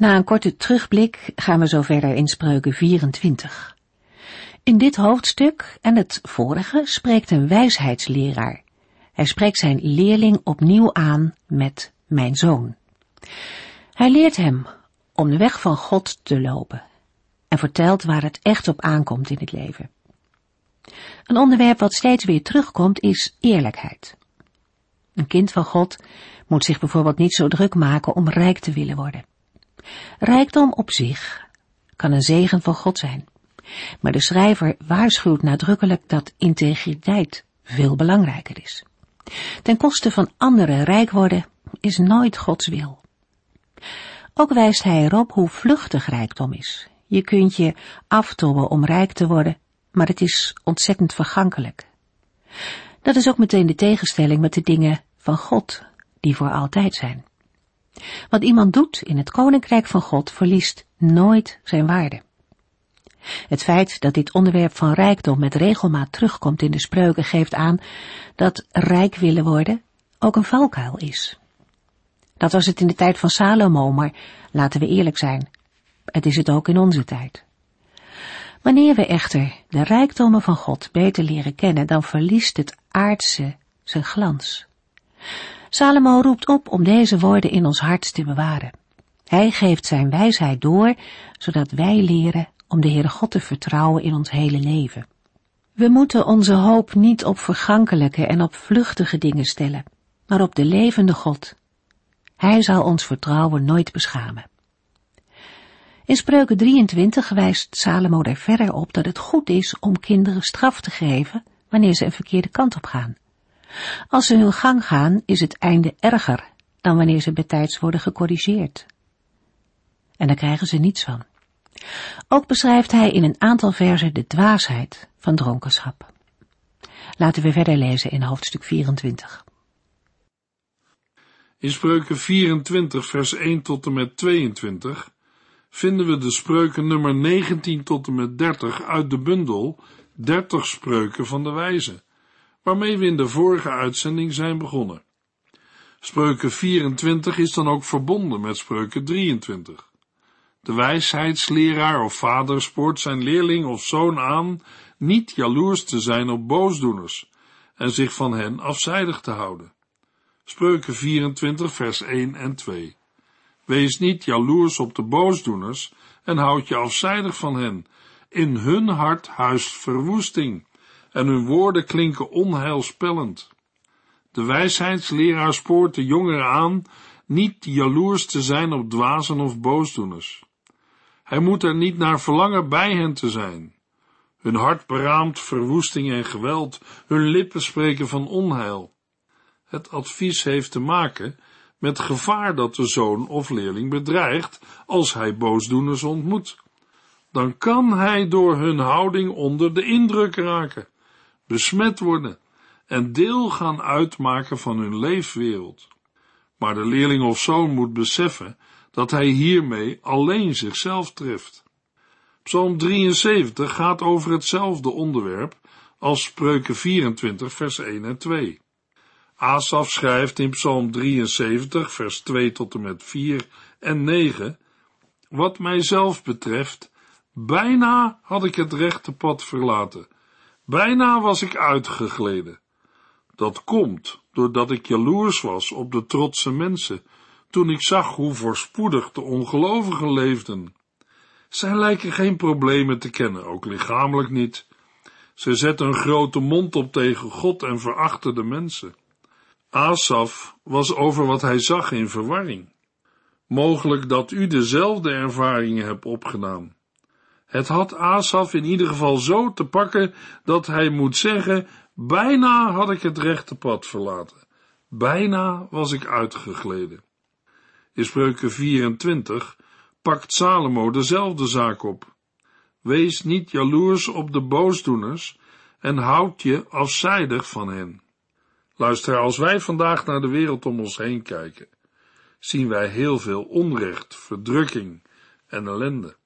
Na een korte terugblik gaan we zo verder in Spreuken 24. In dit hoofdstuk en het vorige spreekt een wijsheidsleraar. Hij spreekt zijn leerling opnieuw aan met mijn zoon. Hij leert hem om de weg van God te lopen en vertelt waar het echt op aankomt in het leven. Een onderwerp wat steeds weer terugkomt is eerlijkheid. Een kind van God moet zich bijvoorbeeld niet zo druk maken om rijk te willen worden. Rijkdom op zich kan een zegen van God zijn. Maar de schrijver waarschuwt nadrukkelijk dat integriteit veel belangrijker is. Ten koste van anderen rijk worden is nooit Gods wil. Ook wijst hij erop hoe vluchtig rijkdom is. Je kunt je aftobben om rijk te worden, maar het is ontzettend vergankelijk. Dat is ook meteen de tegenstelling met de dingen van God, die voor altijd zijn. Wat iemand doet in het koninkrijk van God verliest nooit zijn waarde. Het feit dat dit onderwerp van rijkdom met regelmaat terugkomt in de spreuken geeft aan dat rijk willen worden ook een valkuil is. Dat was het in de tijd van Salomo, maar laten we eerlijk zijn, het is het ook in onze tijd. Wanneer we echter de rijkdommen van God beter leren kennen, dan verliest het aardse zijn glans. Salomo roept op om deze woorden in ons hart te bewaren. Hij geeft zijn wijsheid door, zodat wij leren om de Heere God te vertrouwen in ons hele leven. We moeten onze hoop niet op vergankelijke en op vluchtige dingen stellen, maar op de levende God. Hij zal ons vertrouwen nooit beschamen. In Spreuken 23 wijst Salomo er verder op dat het goed is om kinderen straf te geven wanneer ze een verkeerde kant op gaan. Als ze hun gang gaan, is het einde erger dan wanneer ze betijds worden gecorrigeerd. En daar krijgen ze niets van. Ook beschrijft hij in een aantal versen de dwaasheid van dronkenschap. Laten we verder lezen in hoofdstuk 24. In spreuken 24 vers 1 tot en met 22 vinden we de spreuken nummer 19 tot en met 30 uit de bundel 30 spreuken van de wijze waarmee we in de vorige uitzending zijn begonnen. Spreuken 24 is dan ook verbonden met spreuken 23. De wijsheidsleraar of vader spoort zijn leerling of zoon aan niet jaloers te zijn op boosdoeners en zich van hen afzijdig te houden. Spreuken 24 vers 1 en 2. Wees niet jaloers op de boosdoeners en houd je afzijdig van hen. In hun hart huist verwoesting en hun woorden klinken onheilspellend. De wijsheidsleraar spoort de jongeren aan niet jaloers te zijn op dwazen of boosdoeners. Hij moet er niet naar verlangen bij hen te zijn. Hun hart beraamt verwoesting en geweld, hun lippen spreken van onheil. Het advies heeft te maken met gevaar dat de zoon of leerling bedreigt als hij boosdoeners ontmoet. Dan kan hij door hun houding onder de indruk raken besmet worden en deel gaan uitmaken van hun leefwereld. Maar de leerling of zoon moet beseffen dat hij hiermee alleen zichzelf treft. Psalm 73 gaat over hetzelfde onderwerp als Spreuken 24 vers 1 en 2. Asaf schrijft in Psalm 73 vers 2 tot en met 4 en 9 Wat mijzelf betreft, bijna had ik het rechte pad verlaten Bijna was ik uitgegleden. Dat komt doordat ik jaloers was op de trotse mensen, toen ik zag hoe voorspoedig de ongelovigen leefden. Zij lijken geen problemen te kennen, ook lichamelijk niet. Ze zetten een grote mond op tegen God en verachten de mensen. Asaf was over wat hij zag in verwarring. Mogelijk dat u dezelfde ervaringen hebt opgedaan. Het had Asaf in ieder geval zo te pakken dat hij moet zeggen, bijna had ik het rechte pad verlaten. Bijna was ik uitgegleden. In spreuken 24 pakt Salomo dezelfde zaak op. Wees niet jaloers op de boosdoeners en houd je afzijdig van hen. Luister, als wij vandaag naar de wereld om ons heen kijken, zien wij heel veel onrecht, verdrukking en ellende.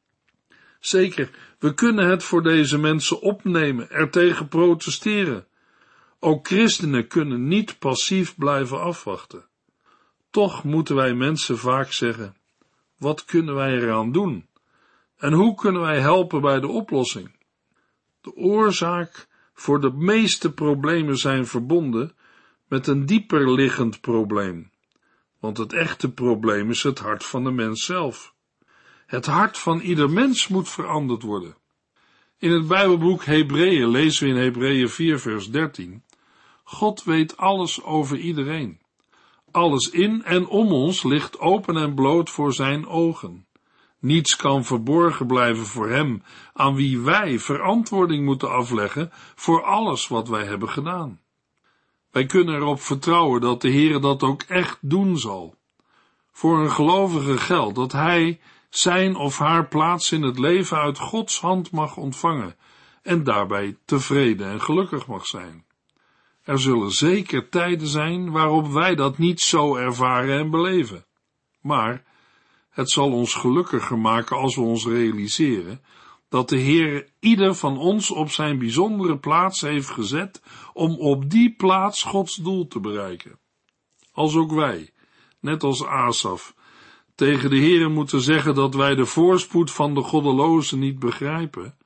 Zeker, we kunnen het voor deze mensen opnemen, er tegen protesteren. Ook christenen kunnen niet passief blijven afwachten. Toch moeten wij mensen vaak zeggen: wat kunnen wij eraan doen? En hoe kunnen wij helpen bij de oplossing? De oorzaak voor de meeste problemen zijn verbonden met een dieper liggend probleem. Want het echte probleem is het hart van de mens zelf. Het hart van ieder mens moet veranderd worden. In het Bijbelboek Hebreeën lezen we in Hebreeën 4 vers 13 God weet alles over iedereen. Alles in en om ons ligt open en bloot voor zijn ogen. Niets kan verborgen blijven voor hem, aan wie wij verantwoording moeten afleggen voor alles wat wij hebben gedaan. Wij kunnen erop vertrouwen dat de Heer dat ook echt doen zal. Voor een gelovige geldt dat hij zijn of haar plaats in het leven uit Gods hand mag ontvangen en daarbij tevreden en gelukkig mag zijn. Er zullen zeker tijden zijn waarop wij dat niet zo ervaren en beleven. Maar het zal ons gelukkiger maken als we ons realiseren dat de Heer ieder van ons op zijn bijzondere plaats heeft gezet om op die plaats Gods doel te bereiken. Als ook wij, net als Asaf, tegen de Heer moeten zeggen dat wij de voorspoed van de goddelozen niet begrijpen,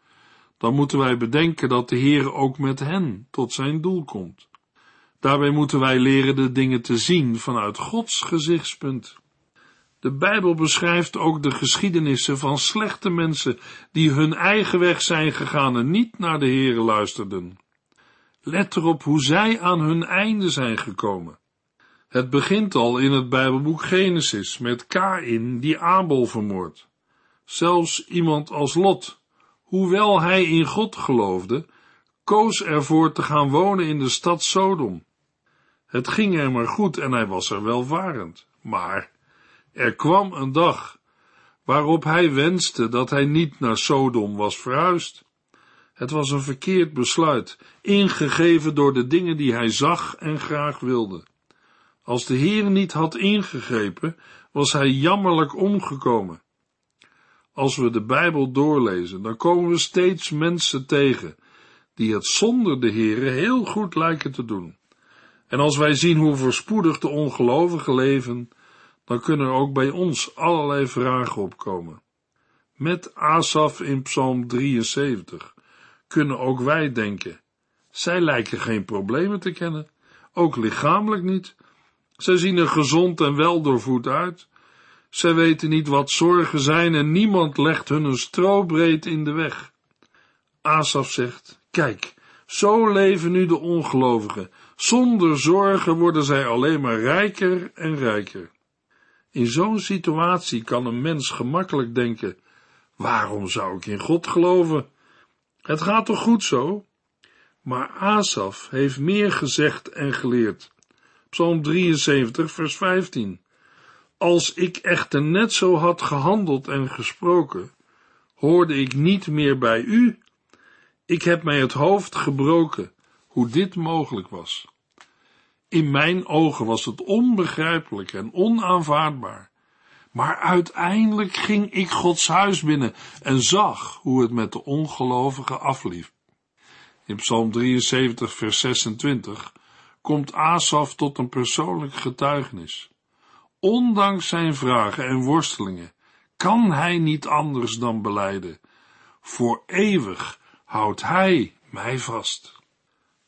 dan moeten wij bedenken dat de Heer ook met hen tot zijn doel komt. Daarbij moeten wij leren de dingen te zien vanuit Gods gezichtspunt. De Bijbel beschrijft ook de geschiedenissen van slechte mensen die hun eigen weg zijn gegaan en niet naar de Heere luisterden. Let erop hoe zij aan hun einde zijn gekomen. Het begint al in het Bijbelboek Genesis met Kain die Abel vermoordt. Zelfs iemand als Lot, hoewel hij in God geloofde, koos ervoor te gaan wonen in de stad Sodom. Het ging hem er goed en hij was er welvarend, maar er kwam een dag waarop hij wenste dat hij niet naar Sodom was verhuisd. Het was een verkeerd besluit, ingegeven door de dingen die hij zag en graag wilde. Als de Heer niet had ingegrepen, was hij jammerlijk omgekomen. Als we de Bijbel doorlezen, dan komen we steeds mensen tegen die het zonder de Heere heel goed lijken te doen. En als wij zien hoe voorspoedig de ongelovigen leven, dan kunnen er ook bij ons allerlei vragen opkomen. Met Asaf in Psalm 73 kunnen ook wij denken, zij lijken geen problemen te kennen, ook lichamelijk niet. Zij zien er gezond en wel doorvoed uit. Zij weten niet wat zorgen zijn en niemand legt hun een strobreed in de weg. Asaf zegt, kijk, zo leven nu de ongelovigen. Zonder zorgen worden zij alleen maar rijker en rijker. In zo'n situatie kan een mens gemakkelijk denken: waarom zou ik in God geloven? Het gaat toch goed zo? Maar Asaf heeft meer gezegd en geleerd. Psalm 73, vers 15. Als ik echter net zo had gehandeld en gesproken, hoorde ik niet meer bij u. Ik heb mij het hoofd gebroken hoe dit mogelijk was. In mijn ogen was het onbegrijpelijk en onaanvaardbaar. Maar uiteindelijk ging ik Gods huis binnen en zag hoe het met de ongelovigen afliep. In Psalm 73, vers 26 komt Asaf tot een persoonlijk getuigenis. Ondanks zijn vragen en worstelingen kan hij niet anders dan beleiden. Voor eeuwig houdt hij mij vast.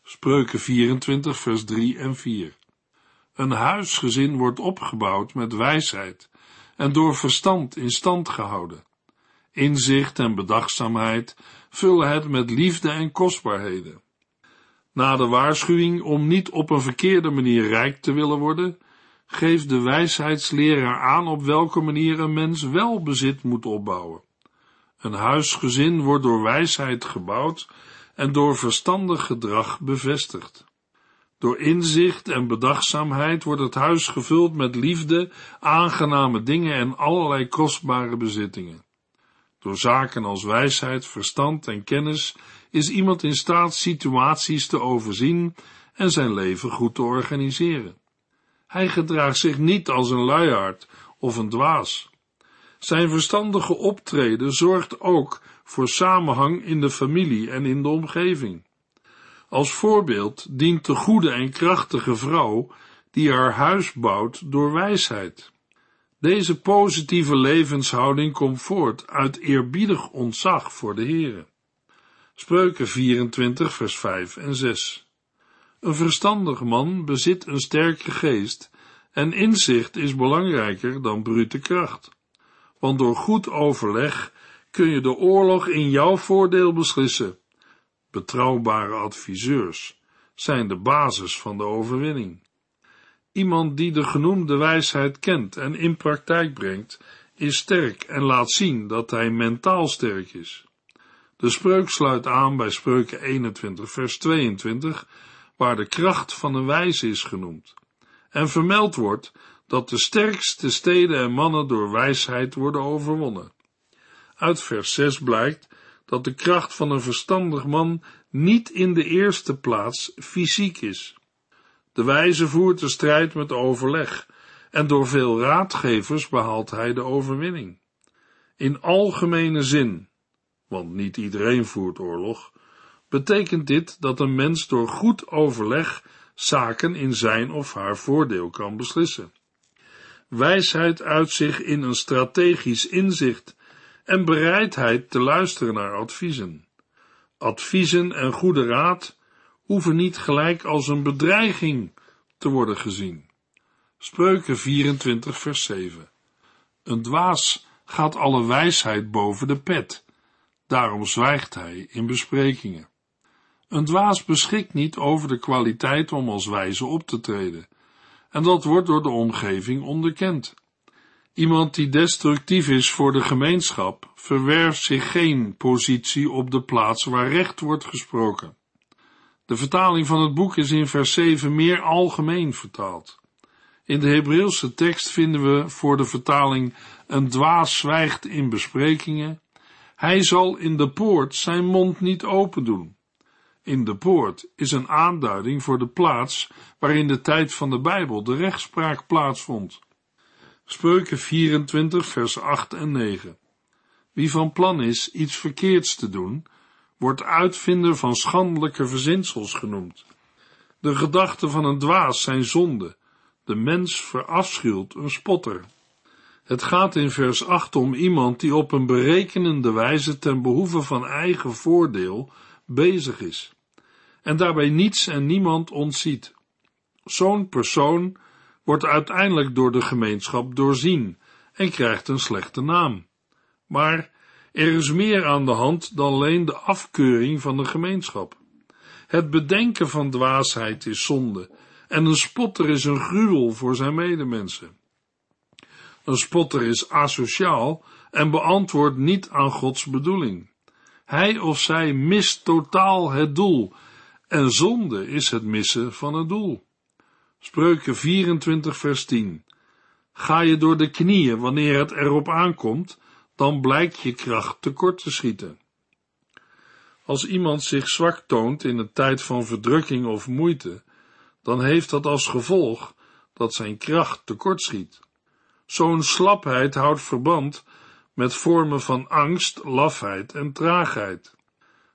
Spreuken 24, vers 3 en 4. Een huisgezin wordt opgebouwd met wijsheid en door verstand in stand gehouden. Inzicht en bedachtzaamheid vullen het met liefde en kostbaarheden. Na de waarschuwing om niet op een verkeerde manier rijk te willen worden, geeft de wijsheidsleraar aan op welke manier een mens wel bezit moet opbouwen. Een huisgezin wordt door wijsheid gebouwd en door verstandig gedrag bevestigd. Door inzicht en bedachtzaamheid wordt het huis gevuld met liefde, aangename dingen en allerlei kostbare bezittingen. Door zaken als wijsheid, verstand en kennis is iemand in staat situaties te overzien en zijn leven goed te organiseren. Hij gedraagt zich niet als een luiaard of een dwaas. Zijn verstandige optreden zorgt ook voor samenhang in de familie en in de omgeving. Als voorbeeld dient de goede en krachtige vrouw die haar huis bouwt door wijsheid. Deze positieve levenshouding komt voort uit eerbiedig ontzag voor de Heere. Spreuken 24 vers 5 en 6 Een verstandig man bezit een sterke geest en inzicht is belangrijker dan brute kracht. Want door goed overleg kun je de oorlog in jouw voordeel beslissen. Betrouwbare adviseurs zijn de basis van de overwinning. Iemand die de genoemde wijsheid kent en in praktijk brengt, is sterk en laat zien dat hij mentaal sterk is. De spreuk sluit aan bij spreuken 21 vers 22, waar de kracht van een wijze is genoemd, en vermeld wordt dat de sterkste steden en mannen door wijsheid worden overwonnen. Uit vers 6 blijkt dat de kracht van een verstandig man niet in de eerste plaats fysiek is. De wijze voert de strijd met overleg en door veel raadgevers behaalt hij de overwinning. In algemene zin, want niet iedereen voert oorlog, betekent dit dat een mens door goed overleg zaken in zijn of haar voordeel kan beslissen. Wijsheid uit zich in een strategisch inzicht en bereidheid te luisteren naar adviezen. Adviezen en goede raad hoeven niet gelijk als een bedreiging te worden gezien. Spreuken 24 vers 7 Een dwaas gaat alle wijsheid boven de pet, daarom zwijgt hij in besprekingen. Een dwaas beschikt niet over de kwaliteit om als wijze op te treden, en dat wordt door de omgeving onderkend. Iemand die destructief is voor de gemeenschap, verwerft zich geen positie op de plaats waar recht wordt gesproken. De vertaling van het boek is in vers 7 meer algemeen vertaald. In de Hebreeuwse tekst vinden we voor de vertaling een dwaas zwijgt in besprekingen. Hij zal in de poort zijn mond niet open doen. In de poort is een aanduiding voor de plaats waar in de tijd van de Bijbel de rechtspraak plaatsvond. Spreuken 24 vers 8 en 9. Wie van plan is iets verkeerds te doen, wordt uitvinder van schandelijke verzinsels genoemd. De gedachten van een dwaas zijn zonde. De mens verafschuwt een spotter. Het gaat in vers 8 om iemand die op een berekenende wijze ten behoeve van eigen voordeel bezig is en daarbij niets en niemand ontziet. Zo'n persoon wordt uiteindelijk door de gemeenschap doorzien en krijgt een slechte naam. Maar er is meer aan de hand dan alleen de afkeuring van de gemeenschap. Het bedenken van dwaasheid is zonde en een spotter is een gruwel voor zijn medemensen. Een spotter is asociaal en beantwoordt niet aan Gods bedoeling. Hij of zij mist totaal het doel en zonde is het missen van het doel. Spreuken 24 vers 10 Ga je door de knieën wanneer het erop aankomt, dan blijkt je kracht tekort te schieten. Als iemand zich zwak toont in een tijd van verdrukking of moeite, dan heeft dat als gevolg dat zijn kracht tekort schiet. Zo'n slapheid houdt verband met vormen van angst, lafheid en traagheid.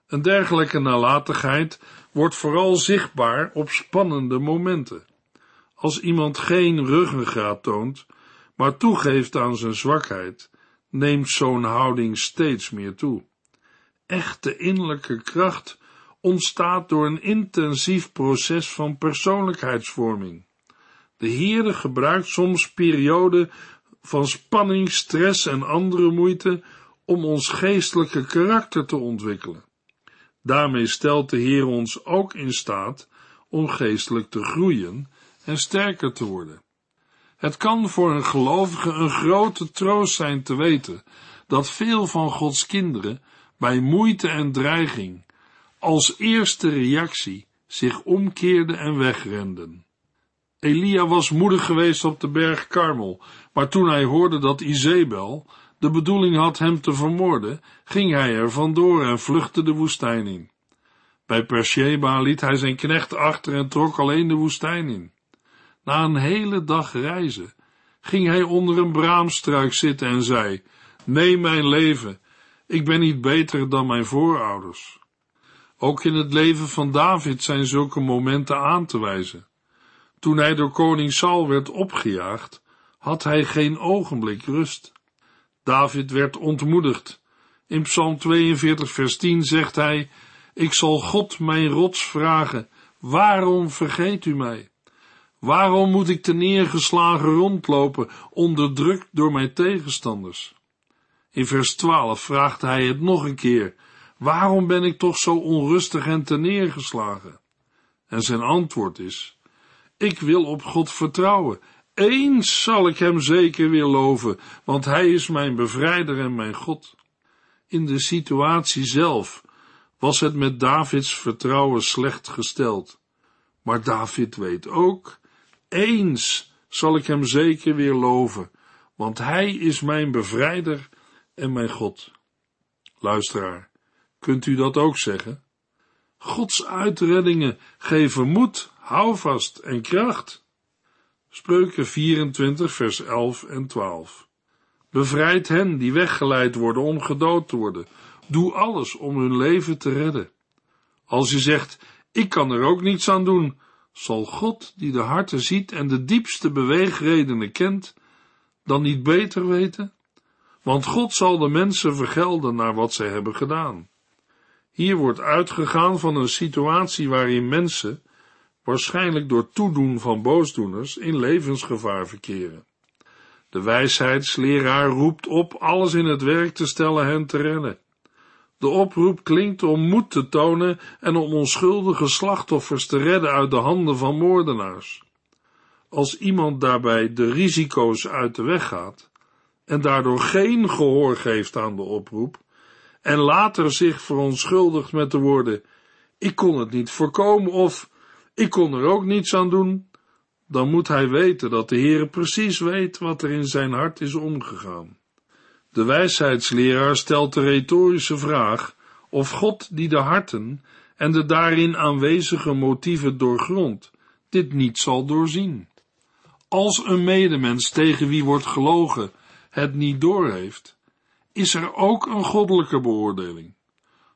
Een dergelijke nalatigheid wordt vooral zichtbaar op spannende momenten. Als iemand geen ruggengraat toont, maar toegeeft aan zijn zwakheid, neemt zo'n houding steeds meer toe. Echte innerlijke kracht ontstaat door een intensief proces van persoonlijkheidsvorming. De Heere gebruikt soms perioden van spanning, stress en andere moeite om ons geestelijke karakter te ontwikkelen. Daarmee stelt de Heer ons ook in staat om geestelijk te groeien en sterker te worden. Het kan voor een gelovige een grote troost zijn te weten dat veel van Gods kinderen bij moeite en dreiging als eerste reactie zich omkeerden en wegrenden. Elia was moedig geweest op de berg Karmel, maar toen hij hoorde dat Izebel, de bedoeling had hem te vermoorden, ging hij er vandoor en vluchtte de woestijn in. Bij Persheba liet hij zijn knecht achter en trok alleen de woestijn in. Na een hele dag reizen ging hij onder een braamstruik zitten en zei, Neem mijn leven, ik ben niet beter dan mijn voorouders. Ook in het leven van David zijn zulke momenten aan te wijzen. Toen hij door koning Saul werd opgejaagd, had hij geen ogenblik rust. David werd ontmoedigd. In Psalm 42, vers 10 zegt hij: Ik zal God mijn rots vragen, waarom vergeet u mij? Waarom moet ik te neergeslagen rondlopen, onderdrukt door mijn tegenstanders? In vers 12 vraagt hij het nog een keer: Waarom ben ik toch zo onrustig en te neergeslagen? En zijn antwoord is: Ik wil op God vertrouwen. Eens zal ik hem zeker weer loven, want hij is mijn bevrijder en mijn God. In de situatie zelf was het met Davids vertrouwen slecht gesteld. Maar David weet ook eens zal ik hem zeker weer loven, want hij is mijn bevrijder en mijn God. Luisteraar, kunt u dat ook zeggen? Gods uitreddingen geven moed, houvast en kracht. Spreuken 24, vers 11 en 12. Bevrijd hen die weggeleid worden om gedood te worden. Doe alles om hun leven te redden. Als je zegt, ik kan er ook niets aan doen, zal God, die de harten ziet en de diepste beweegredenen kent, dan niet beter weten? Want God zal de mensen vergelden naar wat zij hebben gedaan. Hier wordt uitgegaan van een situatie waarin mensen, waarschijnlijk door toedoen van boosdoeners, in levensgevaar verkeren. De wijsheidsleraar roept op alles in het werk te stellen hen te redden. De oproep klinkt om moed te tonen en om onschuldige slachtoffers te redden uit de handen van moordenaars. Als iemand daarbij de risico's uit de weg gaat en daardoor geen gehoor geeft aan de oproep en later zich verontschuldigt met de woorden ik kon het niet voorkomen of ik kon er ook niets aan doen, dan moet hij weten dat de Heere precies weet wat er in zijn hart is omgegaan. De wijsheidsleraar stelt de retorische vraag of God die de harten en de daarin aanwezige motieven doorgrondt, dit niet zal doorzien. Als een medemens tegen wie wordt gelogen het niet doorheeft, is er ook een goddelijke beoordeling.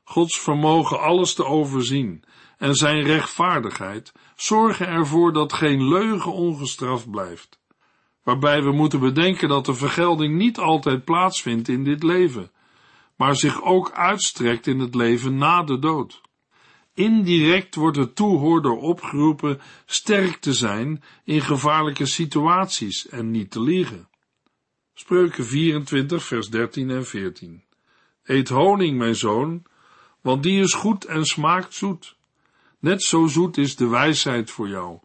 Gods vermogen alles te overzien en zijn rechtvaardigheid zorgen ervoor dat geen leugen ongestraft blijft waarbij we moeten bedenken dat de vergelding niet altijd plaatsvindt in dit leven, maar zich ook uitstrekt in het leven na de dood. Indirect wordt de toehoorder opgeroepen sterk te zijn in gevaarlijke situaties en niet te liegen. Spreuken 24, vers 13 en 14. Eet honing, mijn zoon, want die is goed en smaakt zoet. Net zo zoet is de wijsheid voor jou.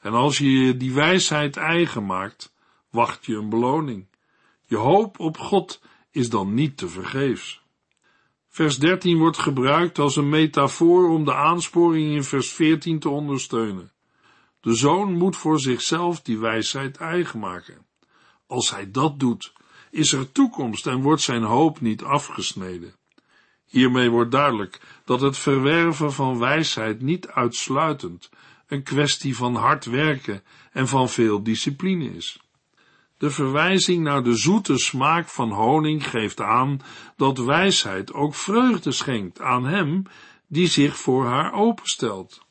En als je je die wijsheid eigen maakt, wacht je een beloning. Je hoop op God is dan niet te vergeefs. Vers 13 wordt gebruikt als een metafoor om de aansporing in vers 14 te ondersteunen. De zoon moet voor zichzelf die wijsheid eigen maken. Als hij dat doet, is er toekomst en wordt zijn hoop niet afgesneden. Hiermee wordt duidelijk dat het verwerven van wijsheid niet uitsluitend een kwestie van hard werken en van veel discipline is. De verwijzing naar de zoete smaak van honing geeft aan dat wijsheid ook vreugde schenkt aan hem die zich voor haar openstelt.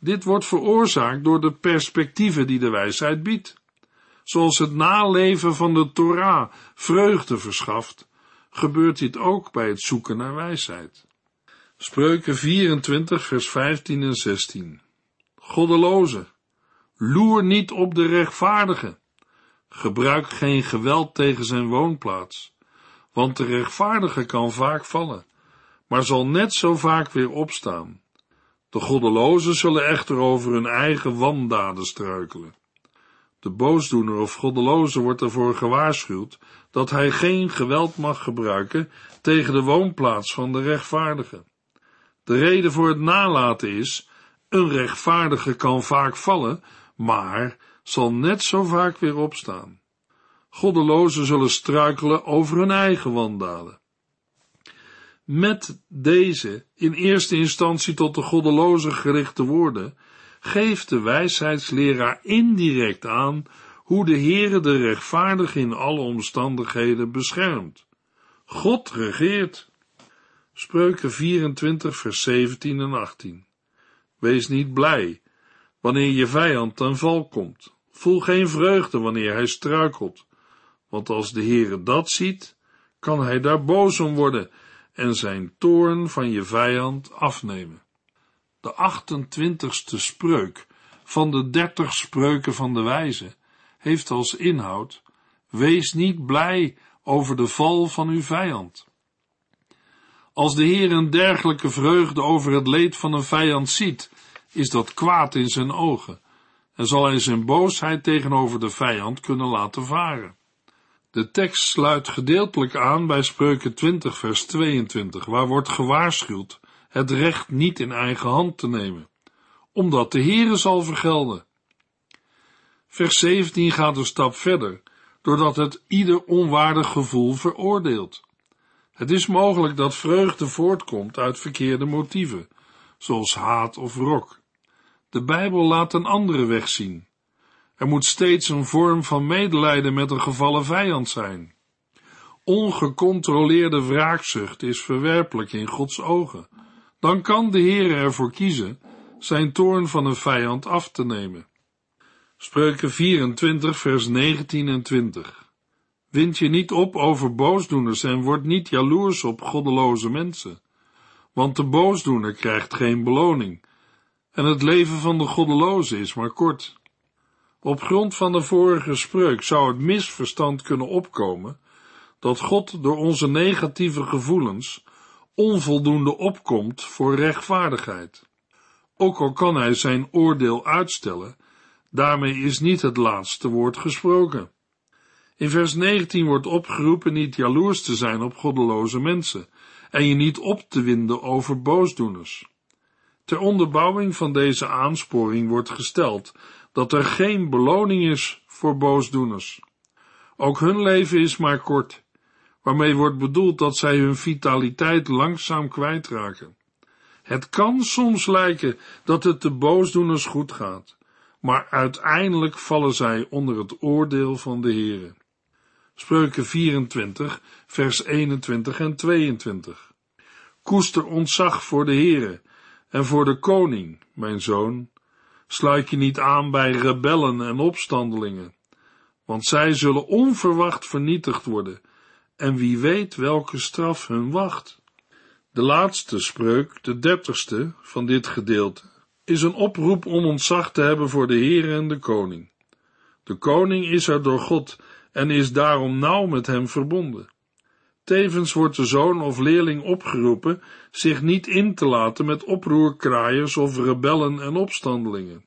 Dit wordt veroorzaakt door de perspectieven die de wijsheid biedt. Zoals het naleven van de Torah vreugde verschaft, gebeurt dit ook bij het zoeken naar wijsheid. Spreuken 24, vers 15 en 16. Goddeloze, loer niet op de rechtvaardige Gebruik geen geweld tegen zijn woonplaats, want de rechtvaardige kan vaak vallen, maar zal net zo vaak weer opstaan. De goddelozen zullen echter over hun eigen wandaden struikelen. De boosdoener of goddeloze wordt ervoor gewaarschuwd dat hij geen geweld mag gebruiken tegen de woonplaats van de rechtvaardige. De reden voor het nalaten is, een rechtvaardige kan vaak vallen, maar zal net zo vaak weer opstaan. Goddelozen zullen struikelen over hun eigen wandaden. Met deze, in eerste instantie tot de goddelozen gerichte woorden, geeft de wijsheidsleraar indirect aan hoe de Heere de rechtvaardige in alle omstandigheden beschermt. God regeert. Spreuken 24 vers 17 en 18 Wees niet blij wanneer je vijand ten val komt. Voel geen vreugde wanneer hij struikelt, want als de Heere dat ziet, kan hij daar boos om worden en zijn toorn van je vijand afnemen. De 28ste spreuk van de dertig spreuken van de wijze heeft als inhoud: Wees niet blij over de val van uw vijand. Als de Heer een dergelijke vreugde over het leed van een vijand ziet, is dat kwaad in zijn ogen en zal hij zijn boosheid tegenover de vijand kunnen laten varen. De tekst sluit gedeeltelijk aan bij Spreuken 20 vers 22, waar wordt gewaarschuwd het recht niet in eigen hand te nemen, omdat de Heere zal vergelden. Vers 17 gaat een stap verder, doordat het ieder onwaardig gevoel veroordeelt. Het is mogelijk dat vreugde voortkomt uit verkeerde motieven, zoals haat of wrok. De Bijbel laat een andere weg zien. Er moet steeds een vorm van medelijden met een gevallen vijand zijn. Ongecontroleerde wraakzucht is verwerpelijk in Gods ogen. Dan kan de Heer ervoor kiezen zijn toorn van een vijand af te nemen. Spreuken 24, vers 19 en 20. Wind je niet op over boosdoeners en word niet jaloers op goddeloze mensen, want de boosdoener krijgt geen beloning, en het leven van de goddeloze is maar kort. Op grond van de vorige spreuk zou het misverstand kunnen opkomen dat God door onze negatieve gevoelens onvoldoende opkomt voor rechtvaardigheid. Ook al kan hij zijn oordeel uitstellen, daarmee is niet het laatste woord gesproken. In vers 19 wordt opgeroepen niet jaloers te zijn op goddeloze mensen en je niet op te winden over boosdoeners. Ter onderbouwing van deze aansporing wordt gesteld dat er geen beloning is voor boosdoeners. Ook hun leven is maar kort, waarmee wordt bedoeld dat zij hun vitaliteit langzaam kwijtraken. Het kan soms lijken dat het de boosdoeners goed gaat, maar uiteindelijk vallen zij onder het oordeel van de Heere. Spreuken 24, vers 21 en 22. Koester ontzag voor de Heere en voor de koning, mijn zoon. Sluit je niet aan bij rebellen en opstandelingen, want zij zullen onverwacht vernietigd worden, en wie weet welke straf hun wacht. De laatste spreuk, de dertigste van dit gedeelte, is een oproep om ontzag te hebben voor de Heer en de koning. De koning is er door God en is daarom nauw met hem verbonden. Tevens wordt de zoon of leerling opgeroepen zich niet in te laten met oproerkraaiers of rebellen en opstandelingen.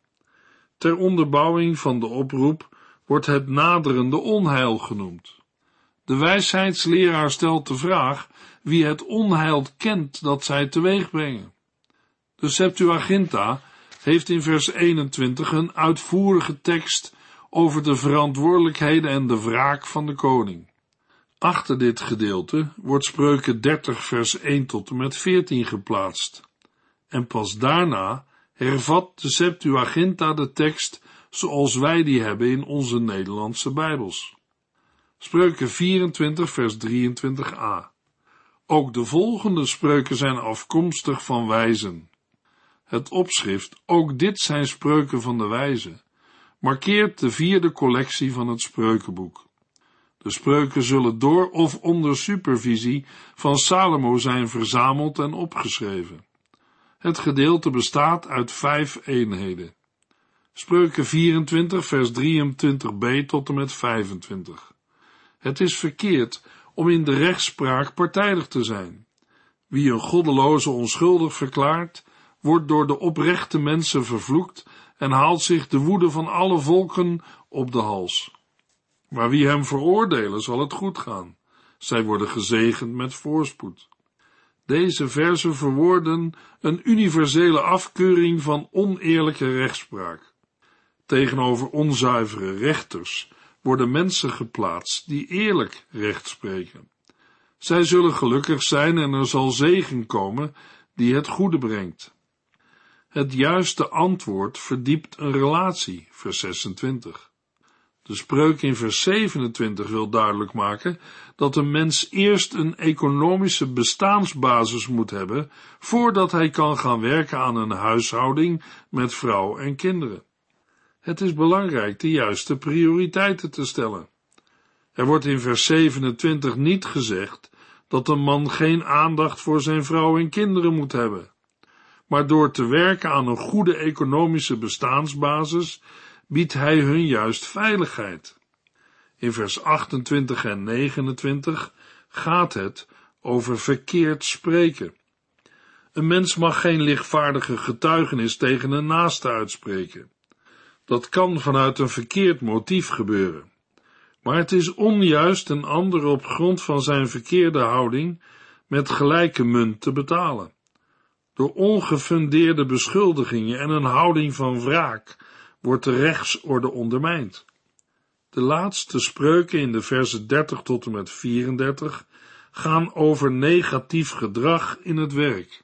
Ter onderbouwing van de oproep wordt het naderende onheil genoemd. De wijsheidsleraar stelt de vraag wie het onheil kent dat zij teweeg brengen. De Septuaginta heeft in vers 21 een uitvoerige tekst over de verantwoordelijkheden en de wraak van de koning. Achter dit gedeelte wordt spreuken 30 vers 1 tot en met 14 geplaatst. En pas daarna hervat de Septuaginta de tekst zoals wij die hebben in onze Nederlandse Bijbels. Spreuken 24 vers 23a. Ook de volgende spreuken zijn afkomstig van wijzen. Het opschrift, ook dit zijn spreuken van de wijzen, markeert de vierde collectie van het spreukenboek. De spreuken zullen door of onder supervisie van Salomo zijn verzameld en opgeschreven. Het gedeelte bestaat uit vijf eenheden. Spreuken 24, vers 23b tot en met 25. Het is verkeerd om in de rechtspraak partijdig te zijn. Wie een goddeloze onschuldig verklaart, wordt door de oprechte mensen vervloekt en haalt zich de woede van alle volken op de hals. Maar wie hem veroordelen, zal het goed gaan. Zij worden gezegend met voorspoed. Deze versen verwoorden een universele afkeuring van oneerlijke rechtspraak. Tegenover onzuivere rechters worden mensen geplaatst die eerlijk recht spreken. Zij zullen gelukkig zijn en er zal zegen komen die het goede brengt. Het juiste antwoord verdiept een relatie, vers 26. De spreuk in vers 27 wil duidelijk maken dat een mens eerst een economische bestaansbasis moet hebben voordat hij kan gaan werken aan een huishouding met vrouw en kinderen. Het is belangrijk de juiste prioriteiten te stellen. Er wordt in vers 27 niet gezegd dat een man geen aandacht voor zijn vrouw en kinderen moet hebben. Maar door te werken aan een goede economische bestaansbasis biedt hij hun juist veiligheid. In vers 28 en 29 gaat het over verkeerd spreken. Een mens mag geen lichtvaardige getuigenis tegen een naaste uitspreken. Dat kan vanuit een verkeerd motief gebeuren. Maar het is onjuist een ander op grond van zijn verkeerde houding met gelijke munt te betalen. Door ongefundeerde beschuldigingen en een houding van wraak wordt de rechtsorde ondermijnd. De laatste spreuken in de versen 30 tot en met 34 gaan over negatief gedrag in het werk.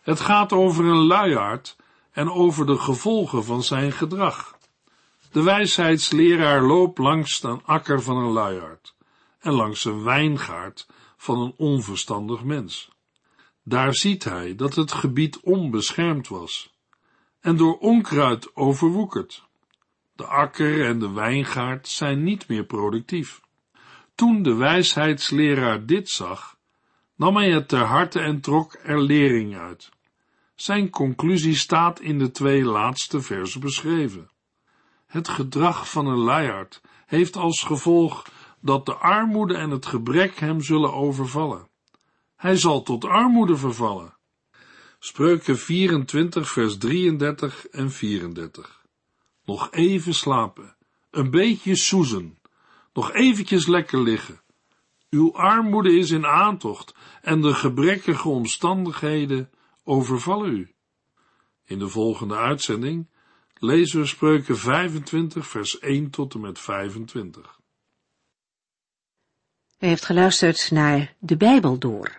Het gaat over een luiaard en over de gevolgen van zijn gedrag. De wijsheidsleraar loopt langs een akker van een luiaard en langs een wijngaard van een onverstandig mens. Daar ziet hij dat het gebied onbeschermd was en door onkruid overwoekerd. De akker en de wijngaard zijn niet meer productief. Toen de wijsheidsleraar dit zag, nam hij het ter harte en trok er lering uit. Zijn conclusie staat in de twee laatste versen beschreven. Het gedrag van een luiaard heeft als gevolg dat de armoede en het gebrek hem zullen overvallen. Hij zal tot armoede vervallen. Spreuken 24, vers 33 en 34. Nog even slapen, een beetje soezen, nog eventjes lekker liggen. Uw armoede is in aantocht en de gebrekkige omstandigheden overvallen u. In de volgende uitzending lezen we spreuken 25, vers 1 tot en met 25. U heeft geluisterd naar De Bijbel door,